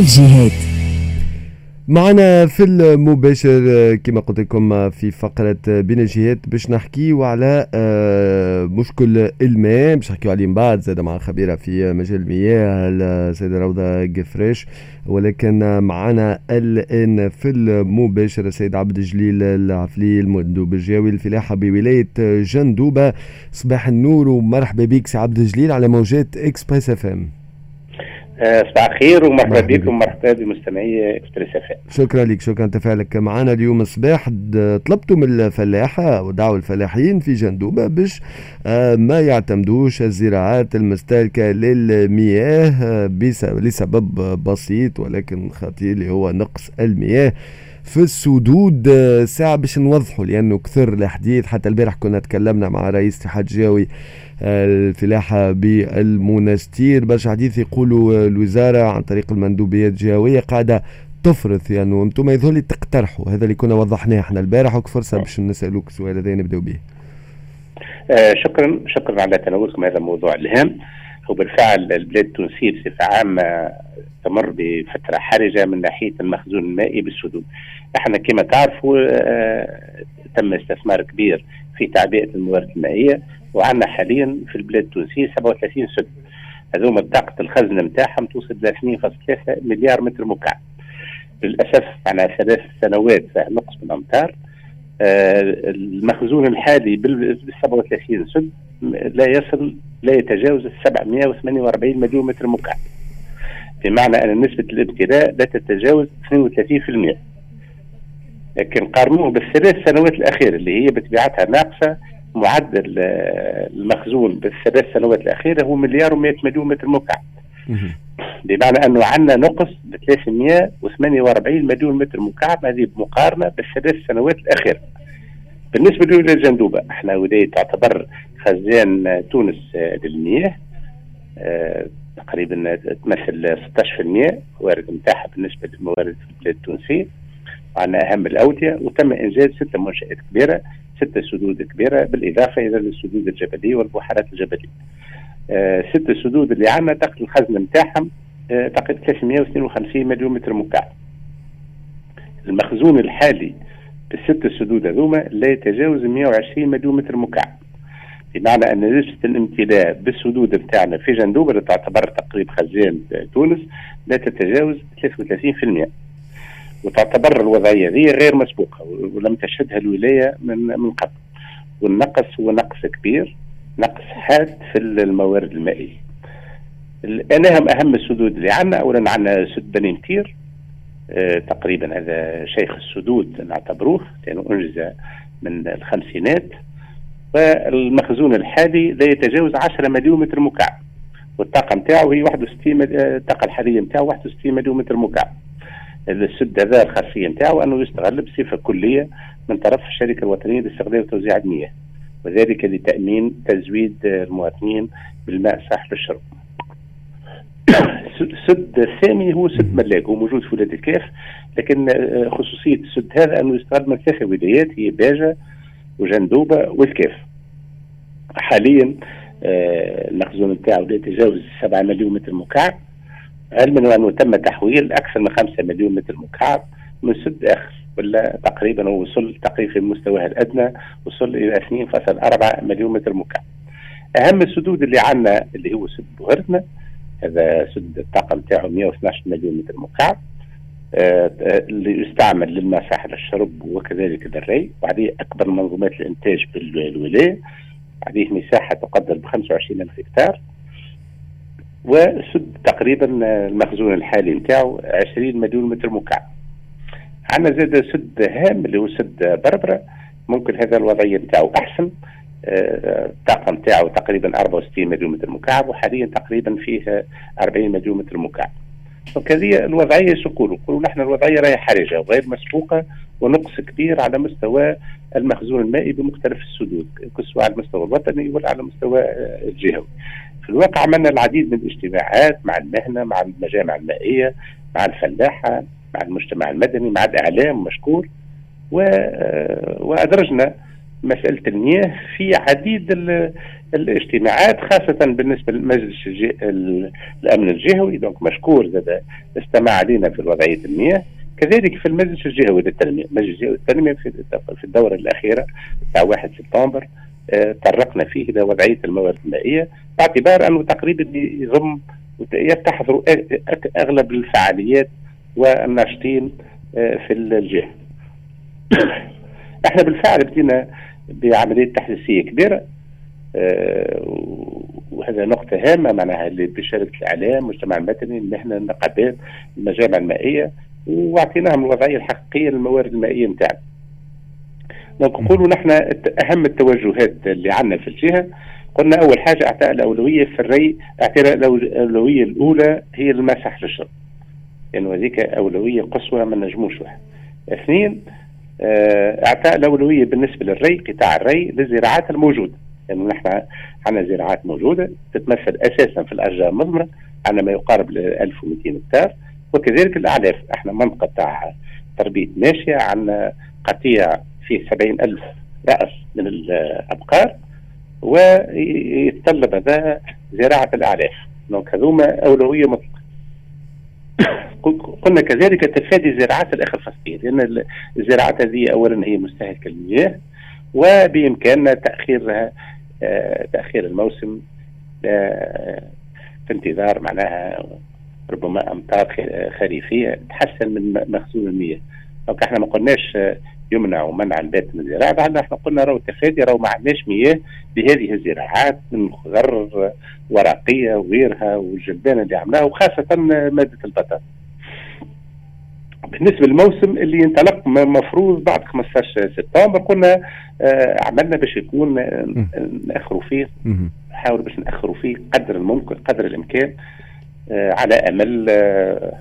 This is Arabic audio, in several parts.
الجهات معنا في المباشر كما قلت لكم في فقرة بين الجهات باش نحكيو على آه، مشكل الماء باش نحكيو عليه من بعد زاد مع خبيرة في مجال المياه السيدة روضة قفريش. ولكن معنا الآن في المباشر السيد عبد الجليل العفلي المندوب الجهوي للفلاحة بولاية جندوبة. صباح النور ومرحبا بك سي عبد الجليل على موجات إكسبريس إف إم. آه، صباح الخير ومرحبا بكم ومرحبا بمستمعي اكسبريس إف شكرا لك شكرا. تفاعلك معنا اليوم الصباح. طلبتوا من الفلاحة ودعوا الفلاحين في جندوبة باش آه، ما يعتمدوش الزراعات المستهلكة للمياه آه، لسبب بسيط ولكن خطير اللي هو نقص المياه. في السدود ساعة باش نوضحوا لأنه كثر الحديث حتى البارح كنا تكلمنا مع رئيس اتحاد جاوي الفلاحة بالمنستير برشا حديث يقولوا الوزارة عن طريق المندوبيات الجهوية قاعدة تفرض يعني أنتم يظهر لي تقترحوا هذا اللي كنا وضحناه إحنا البارح وكفرصة باش نسألوك السؤال هذا نبداو به. آه شكرا شكرا على تناولكم هذا الموضوع الهام وبالفعل البلاد التونسية بصفة عامة تمر بفترة حرجة من ناحية المخزون المائي بالسدود إحنا كما تعرفوا آه تم استثمار كبير في تعبئة الموارد المائية وعندنا حاليا في البلاد التونسية 37 سد. هذوما طاقه الخزن نتاعهم توصل ل 2.3 مليار متر مكعب. للأسف معناها ثلاث سنوات نقص من الامطار آه المخزون الحالي بال 37 سد لا يصل لا يتجاوز 748 مليون متر مكعب. بمعنى أن نسبة الامتلاء لا تتجاوز 32% لكن قارنوه بالثلاث سنوات الاخيره اللي هي بطبيعتها ناقصة معدل المخزون بالثلاث سنوات الاخيره هو مليار و100 مليون متر مكعب. بمعنى أنه عندنا نقص ب 348 مليون متر مكعب هذه بمقارنه بالثلاث سنوات الاخيره بالنسبة للجندوبه إحنا ولاية تعتبر خزان تونس للمياه أه تقريبا تمثل 16% موارد نتاعها بالنسبة للموارد في البلاد التونسية. وعندنا أهم الأودية وتم إنجاز ست منشآت كبيرة ستة سدود كبيرة بالإضافة إلى السدود الجبلية والبحيرات الجبلية. آه ست سدود اللي عندنا طاقة الخزن نتاعهم آه تقريبا 352 مليون متر مكعب. المخزون الحالي بالست سدود هذوما لا يتجاوز 120 مليون متر مكعب. بمعنى أن نسبه الامتلاء بالسدود بتاعنا في جندوب اللي تعتبر تقريب خزان تونس لا تتجاوز 33% وتعتبر الوضعية هذه غير مسبوقة ولم تشهدها الولاية من من قبل. والنقص هو نقص كبير نقص حاد في الموارد المائية. الآن أهم السدود اللي عندنا اولا عندنا سد بني متير آه تقريبا هذا شيخ السدود نعتبروه لأنه أنجز من الخمسينات. والمخزون الحالي لا يتجاوز 10 مليون متر مكعب والطاقة نتاعو هي 61 الطاقة الحالية نتاعو 61 مليون متر مكعب السد هذا الخاصية نتاعو أنه يستغل بصفة كلية من طرف الشركة الوطنية لاستغلال وتوزيع المياه وذلك لتأمين تزويد المواطنين بالماء صالح للشرب. السد الثاني هو سد ملاك هو موجود في ولايه الكاف لكن خصوصية السد هذا أنه يستغل من ثلاثة ولايات هي باجة وجندوبة والكاف. حاليا المخزون نتاعو لا يتجاوز 7 مليون متر مكعب علما أنه تم تحويل أكثر من 5 مليون متر مكعب من سد آخر ولا تقريبا وصل تقريبا في مستواه الأدنى وصل إلى 2.4 مليون متر مكعب. أهم السدود اللي عندنا اللي هو سد بوهرتنا هذا سد الطاقه نتاعو 112 مليون متر مكعب آه اللي يستعمل للماء ساحل الشرب وكذلك للري. وعليه أكبر منظومات الإنتاج بالولايه عليه مساحة تقدر ب 25 ألف هكتار. وسد تقريبا المخزون الحالي نتاعو 20 مليون متر مكعب. عندنا زاد سد هام اللي هو سد بربرة. ممكن هذا الوضعية نتاعو أحسن. الطاقه نتاعو تقريبا 64 مليون متر مكعب. وحاليا تقريبا فيه 40 مليون متر مكعب. دونك هذه الوضعية نقولوا نقولوا نحن الوضعية راهي حرجة وغير مسبوقة ونقص كبير على مستوى المخزون المائي بمختلف السدود سواء على المستوى الوطني ولا على المستوى الجهوي. في الواقع عملنا العديد من الاجتماعات مع المهنة مع المجامع المائية مع الفلاحة مع المجتمع المدني مع الإعلام مشكور و... وأدرجنا مسألة المياه في عديد الاجتماعات خاصة بالنسبة لمجلس الأمن الجهوي. دونك مشكور زاد استمع علينا في وضعيه المياه كذلك في المجلس الجهوي للتنمية، المجلس الجهوي للتنمية في الدورة الأخيرة تاع 1 سبتمبر آه، طرقنا فيه إلى وضعية الموارد المائيه باعتبار أنه تقريبا يضم يتحضر أغلب الفعاليات والناشطين آه، في الجهة. إحنا بالفعل بدينا بعملية تحديثية كبيرة. آه، وهذا نقطة هامة معناها اللي بشاركة الإعلام المجتمع المدني المهنة النقابات المجامع المائية وأعطيناهم الوضعية الحقيقية للموارد المائية نتاعنا. نقولوا نحن أهم التوجهات اللي عندنا في الجهة قلنا أول حاجة إعطاء الأولوية في الري إعطاء الأولوية الأولى هي المسح للشرب. لأنه يعني هذيك أولوية قصوى ما نجموش واحد. اثنين آه، أعطاء الأولوية بالنسبة للري قطاع الري للزراعات الموجودة لأنه نحن عندنا زراعات موجودة تتمثل أساسا في الاشجار المضمره عندنا ما يقارب ل 1200 هكتار وكذلك الأعلاف. إحنا منطقة تاع تربيه ماشية عندنا قطيع فيه 70 ألف رأس من الأبقار ويتطلب هذا زراعة الأعلاف. donc هذوما أولوية مطلقة. قلنا كذلك تفادي زراعات الآخر فصلية لأن الزراعات هذه اولا هي مستهلكة للمياه وبإمكاننا تأخيرها تأخير الموسم آه، في انتظار معناها ربما أمطار خريفية تحسن من مخزون المياه. donc إحنا ما قلناش آه، يمنع ومنع البات من الزراعة بعد إحنا قلنا راهو التفادي راهو ما عندناش مياه لهذه الزراعات من خضر ورقية وغيرها والجلبانه اللي عملناها وخاصة مادة البطاطا. بالنسبة للموسم اللي مفروض بعد 15 سبتمبر كنا آه عملنا باش يكون نأخروا فيه. نحاول باش نأخروا فيه قدر الممكن قدر الإمكان آه على أمل آه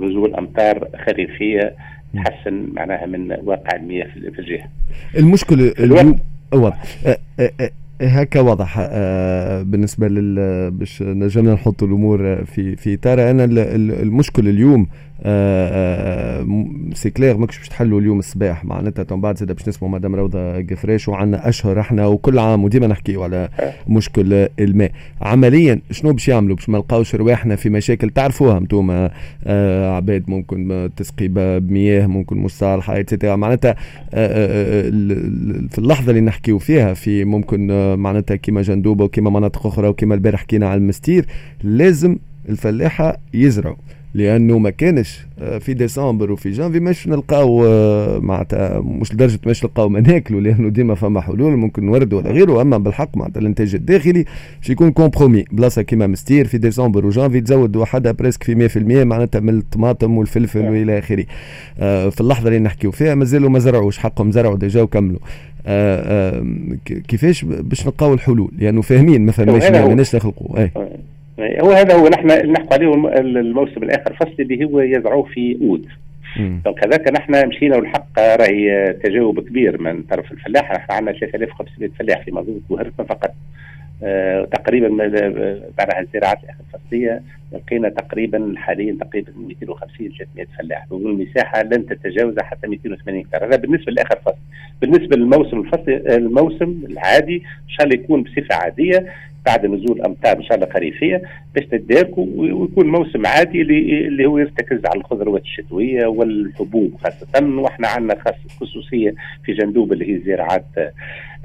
نزول أمطار خريفيه تحسن معناها من واقع المياه في الجهة. المشكلة اليوم واضح. هكا واضح. آه بالنسبة لل باش نجمنا نحط الأمور في في إطار. أنا المشكل اليوم آه آه c'est clair ماكش باش تحلوا اليوم الصباح. معناتها من بعد زاد باش نسمعوا مدام روضة قفريش وعندنا أشهر إحنا وكل عام وديما نحكيو على مشكل الماء عمليا شنو باش يعملوا باش ما نلقاوش رواحنا في مشاكل؟ تعرفوها أنتم آه عباد ممكن تسقي بمياه ممكن مصالحه اتسيتيرا معناتها آه، آه، آه، في اللحظة اللي نحكيو فيها في ممكن معناتها كيما جندوبة وكيما مناطق أخرى وكيما البارح حكينا على المستير لازم الفلاحة يزرعوا لأنه ما كانش آه، في ديسمبر وفي جانفي مش نلقاو آه، معناتها مش لدرجة مش نلقاو ما ناكلوا لأنه ديما فما حلول ممكن نورد ولا غيره. أما بالحق معناتها الإنتاج الداخلي باش يكون كومبرومي. بلاصة كيما مستير في ديسمبر وجانفي تزود وحدها بريسك في 100% معناتها من الطماطم والفلفل نعم. وإلى آخره. آه، في اللحظة اللي نحكيو فيها مازالوا ما زرعوش حقهم زرعوا ديجا وكملوا. كيفاش باش نلقاو الحلول؟ لأنه يعني فاهمين ما فهمناش ماناش نخلقوا. هو هذا هو نحن نحكوا عليه الموسم الآخر. فصل اللي هو يزرعوه في أود. دونك هذاك نحن مشينا والحق راهي تجاوب كبير من طرف الفلاح. نحن عندنا 3500 فلاح في منظومه بوهرتنا فقط. آه تقريبا بعد الزراعات الفصلية لقينا تقريبا حاليا تقريبا 250 300 فلاح. والمساحة لن تتجاوز حتى 280 هكتار هذا بالنسبة لاخر فصل. بالنسبة للموسم الفصل الموسم العادي إن شاء الله يكون بصفة عادية. بعد نزول أمطار إن شاء الله خريفية باش تدارك ويكون موسم عادي اللي هو يرتكز على الخضروات الشتوية والحبوب خاصة. وإحنا عندنا خصوصية في جندوبة اللي هي الزراعات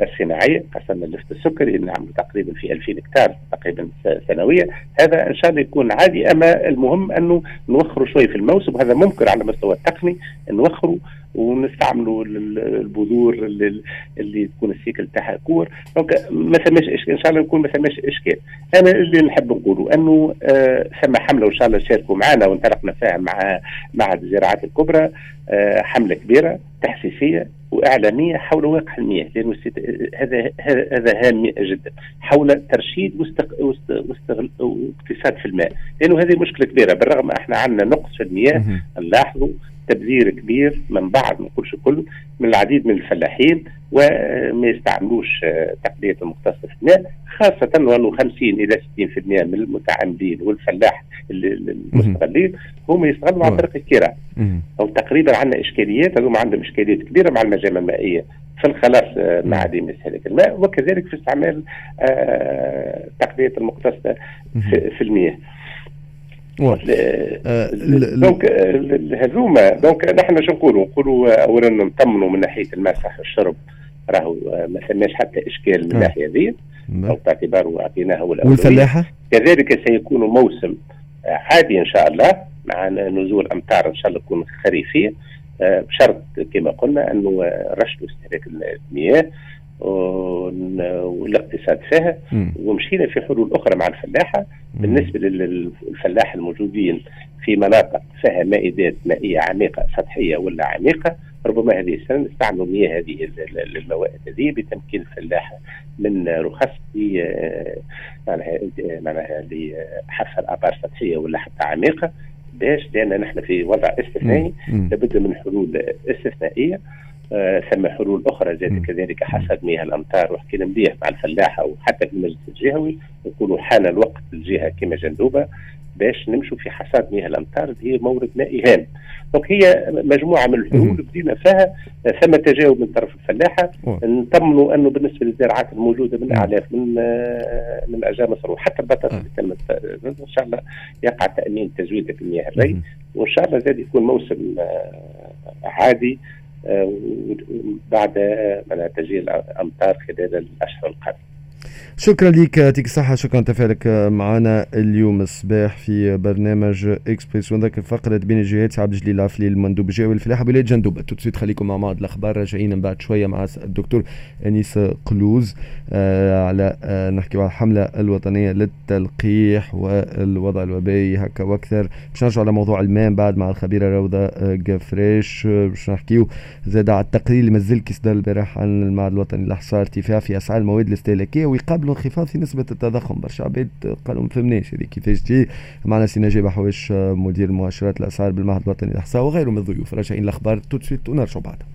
الصناعية خاصه اللفت السكري اللي نعمل تقريبا في 2000 هكتار تقريبا سنويا هذا إن شاء الله يكون عادي أما المهم أنه نوخروا شوي في الموسم وهذا ممكن على المستوى التقني نوخروا ونستعملوا البذور اللي, اللي تكون ال cycle تاعها court. donc ما ثماش اشكال إن شاء الله يكون ما ثماش إشكال. أنا اللي نحب نقوله أنه آه ثم حملة وإن شاء الله شاركوا معنا وانطلقنا فيها مع مع الزراعات الكبرى آه حملة كبيرة تحسيسية وإعلامية حول واقع المياه. لأنه هذا هذا هام جدا. حول ترشيد واقتصاد في الماء. لأنه هذه مشكلة كبيرة. بالرغم إحنا عندنا نقص في المياه نلاحظوا تبذير كبير من بعض ما نقولش كله من العديد من الفلاحين وما يستعملوش تقنيه المختصه في الماء خاصة وأنه 50 إلى 60% من المتعاملين والفلاح المستغلين هم يستغلوا عن طريق الكراء أو تقريبا عندنا إشكاليات هذوما عندهم إشكاليات كبيرة مع المجامع المائية في الخلاص آه، مع عديم استهلاك الماء وكذلك في استعمال آه، تقنيه المقتصده في المياه. آه، دونك هذوما دونك نحن شو نقولوا؟ نقولوا اولا نطمنوا من ناحية الماء صح الشرب راهو ما ثماش حتى إشكال من الناحيه هذه. أو باعتباره اعطيناه والفلاحة؟ كذلك سيكون موسم عادي إن شاء الله مع نزول أمطار إن شاء الله تكون خريفية. بشرط كما قلنا أنه رشد استهلاك المياه. والاقتصاد فيها ومشينا في حلول أخرى مع الفلاحة بالنسبة للفلاحه الموجودين في مناطق فيها مائدات مائية عميقة سطحية ولا عميقة ربما هذه السنة نستعملوا مياه هذه المواد هذه بتمكين الفلاحه من رخص معناها معناها لحفر الابار سطحية ولا حتى عميقة باش لأن نحن في وضع استثنائي لابد من حلول استثنائية. آه ثم حلول أخرى زاد كذلك حسب مياه الأمطار وحكينا مليح مع الفلاحة وحتى في المجلس الجهوي نقولوا حان الوقت الجهه كما جندوبة باش نمشوا في حصاد مياه الأمطار اللي هي مورد مائي هام donc هي مجموعة من الحلول بدينا فيها ثم تجاوب من طرف الفلاحة. نطمنوا أنه بالنسبة للزراعات الموجودة من أعلاف من آه، من أشجار مثمرة وحتى البطاطا اللي تمت إن شاء الله يقع تأمين تزويد المياه الري. وإن شاء الله زاد يكون موسم آه، عادي. آه، بعد تجي الأمطار خلال الأشهر القادمة. شكرا لك يعطيك الصحة. شكرا تفاعلك معنا اليوم الصباح في برنامج إكسبريس. ذاك فقرة بين الجهات عبد الجليل العفلي المندوب الجهوي للفلاحة بولاية جندوبة. تو خليكم مع بعض. الأخبار راجعين من بعد شوية مع الدكتور أنيس قلوز آه على آه نحكي على الحملة الوطنية للتلقيح والوضع الوبائي هكا وأكثر. باش نرجعوا على موضوع الماء بعد مع الخبيرة روضة آه قفريش. باش نحكيو زاد على التقرير اللي مازال كي صدر البارح عن المعهد الوطني للإحصاء ارتفاع في أسعار المواد الاستهلاكية ويقابلوا انخفاض في نسبة التضخم برشا عباد قالوا ما فهمناش هذه كيفاش تجي؟ معنا سي نجيب حواش مدير مؤشرات الأسعار بالمعهد الوطني للإحصاء وغيره من الضيوف. راجعين الأخبار تو ونرجعوا بعدها